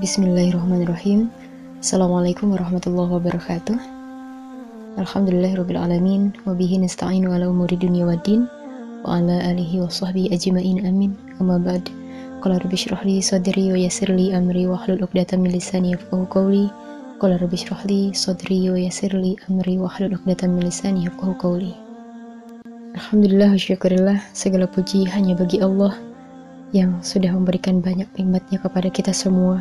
Bismillahirrahmanirrahim. Assalamualaikum warahmatullahi wabarakatuh. Alhamdulillahirrabbilalamin Wabihi nasta'inu ala umuri dunia wa din. Wa ala alihi wa sahbihi ajma'in amin. Amma ba'd. Qala rabbi syrahli sadri wa yasirli amri Wa hlul uqdatan min lisani yafqahu qawli. Qala rabbi syrahli sadri wa yasirli amri Wa hlul uqdatan min lisani yafqahu qawli. Alhamdulillah wa syukurillah. Segala puji hanya bagi Allah yang sudah memberikan banyak nikmatnya kepada kita semua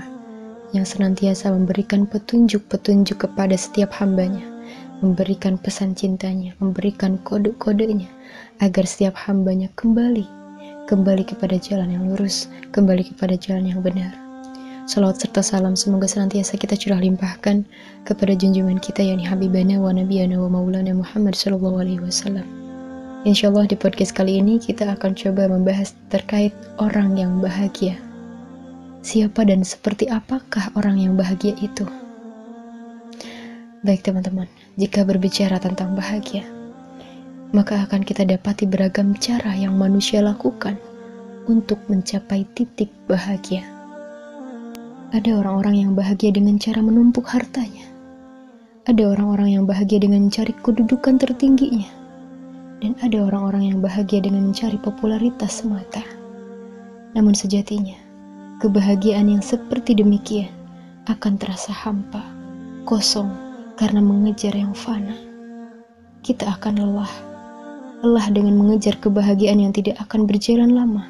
yang senantiasa memberikan petunjuk-petunjuk kepada setiap hambanya, memberikan pesan cintanya, memberikan kode-kodenya, agar setiap hambanya kembali, kembali kepada jalan yang lurus, kembali kepada jalan yang benar. Salawat serta salam semoga senantiasa kita curah limpahkan kepada junjungan kita yakni Habibana wa Nabiyana wa Maulana Muhammad Sallallahu Alaihi Wasallam. Insya Allah di podcast kali ini kita akan coba membahas terkait orang yang bahagia siapa dan seperti apakah orang yang bahagia itu. Baik teman-teman, jika berbicara tentang bahagia, maka akan kita dapati beragam cara yang manusia lakukan untuk mencapai titik bahagia. Ada orang-orang yang bahagia dengan cara menumpuk hartanya. Ada orang-orang yang bahagia dengan mencari kedudukan tertingginya. Dan ada orang-orang yang bahagia dengan mencari popularitas semata. Namun sejatinya, Kebahagiaan yang seperti demikian akan terasa hampa, kosong karena mengejar yang fana. Kita akan lelah, lelah dengan mengejar kebahagiaan yang tidak akan berjalan lama,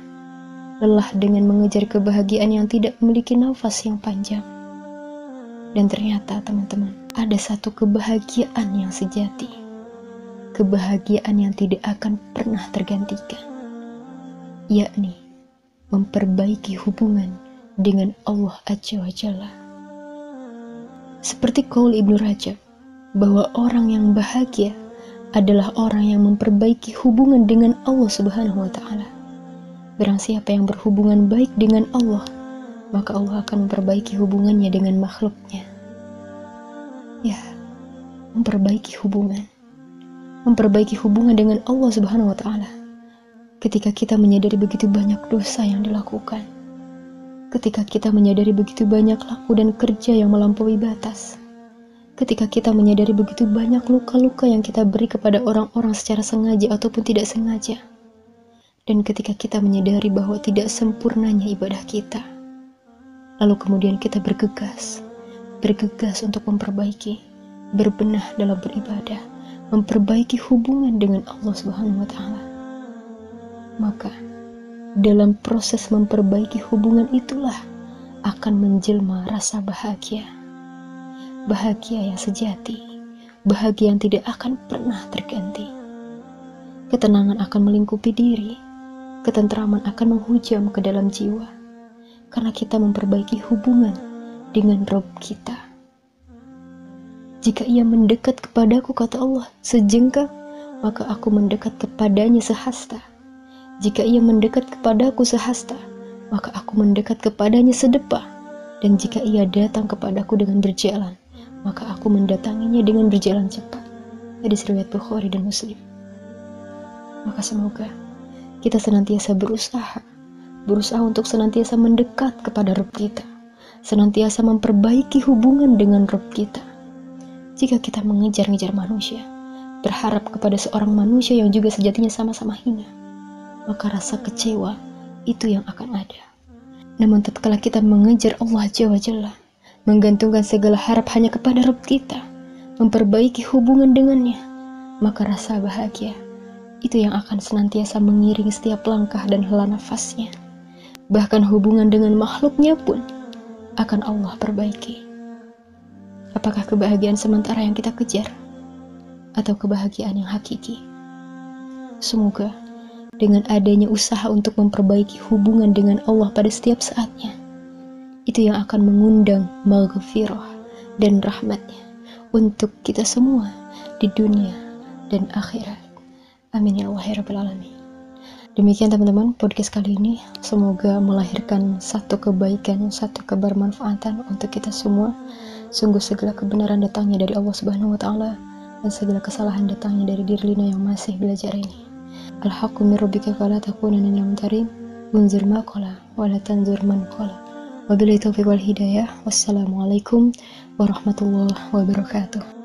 lelah dengan mengejar kebahagiaan yang tidak memiliki nafas yang panjang. Dan ternyata, teman-teman, ada satu kebahagiaan yang sejati, kebahagiaan yang tidak akan pernah tergantikan, yakni memperbaiki hubungan dengan Allah Azza wa. Seperti kaul Ibnu Rajab, bahwa orang yang bahagia adalah orang yang memperbaiki hubungan dengan Allah Subhanahu wa taala. Barang siapa yang berhubungan baik dengan Allah, maka Allah akan memperbaiki hubungannya dengan makhluknya. Ya, memperbaiki hubungan. Memperbaiki hubungan dengan Allah Subhanahu wa taala ketika kita menyadari begitu banyak dosa yang dilakukan, ketika kita menyadari begitu banyak laku dan kerja yang melampaui batas, ketika kita menyadari begitu banyak luka-luka yang kita beri kepada orang-orang secara sengaja ataupun tidak sengaja, dan ketika kita menyadari bahwa tidak sempurnanya ibadah kita, lalu kemudian kita bergegas, bergegas untuk memperbaiki, berbenah dalam beribadah, memperbaiki hubungan dengan Allah Subhanahu wa Ta'ala maka dalam proses memperbaiki hubungan itulah akan menjelma rasa bahagia. Bahagia yang sejati, bahagia yang tidak akan pernah terganti. Ketenangan akan melingkupi diri, ketentraman akan menghujam ke dalam jiwa, karena kita memperbaiki hubungan dengan Rob kita. Jika ia mendekat kepadaku, kata Allah, sejengkal, maka aku mendekat kepadanya sehasta. Jika ia mendekat kepadaku sehasta, maka aku mendekat kepadanya sedepa. Dan jika ia datang kepadaku dengan berjalan, maka aku mendatanginya dengan berjalan cepat. Hadis riwayat Bukhari dan Muslim. Maka semoga kita senantiasa berusaha, berusaha untuk senantiasa mendekat kepada Rabb kita, senantiasa memperbaiki hubungan dengan Rabb kita. Jika kita mengejar-ngejar manusia, berharap kepada seorang manusia yang juga sejatinya sama-sama hina, maka rasa kecewa itu yang akan ada. Namun tatkala kita mengejar Allah Jawa Jalla, menggantungkan segala harap hanya kepada Rabb kita, memperbaiki hubungan dengannya, maka rasa bahagia itu yang akan senantiasa mengiring setiap langkah dan hela nafasnya. Bahkan hubungan dengan makhluknya pun akan Allah perbaiki. Apakah kebahagiaan sementara yang kita kejar atau kebahagiaan yang hakiki? Semoga dengan adanya usaha untuk memperbaiki hubungan dengan Allah pada setiap saatnya. Itu yang akan mengundang maghfirah dan rahmatnya untuk kita semua di dunia dan akhirat. Amin ya Allah ya Alamin. Demikian teman-teman podcast kali ini semoga melahirkan satu kebaikan, satu kebermanfaatan untuk kita semua. Sungguh segala kebenaran datangnya dari Allah Subhanahu wa taala dan segala kesalahan datangnya dari diri Lina yang masih belajar ini. الحق من ربك فلا تكونن من الممترين انذر ما قال ولا تنذر من قال Wabillahi taufiq wal hidayah. Wassalamualaikum warahmatullahi wabarakatuh.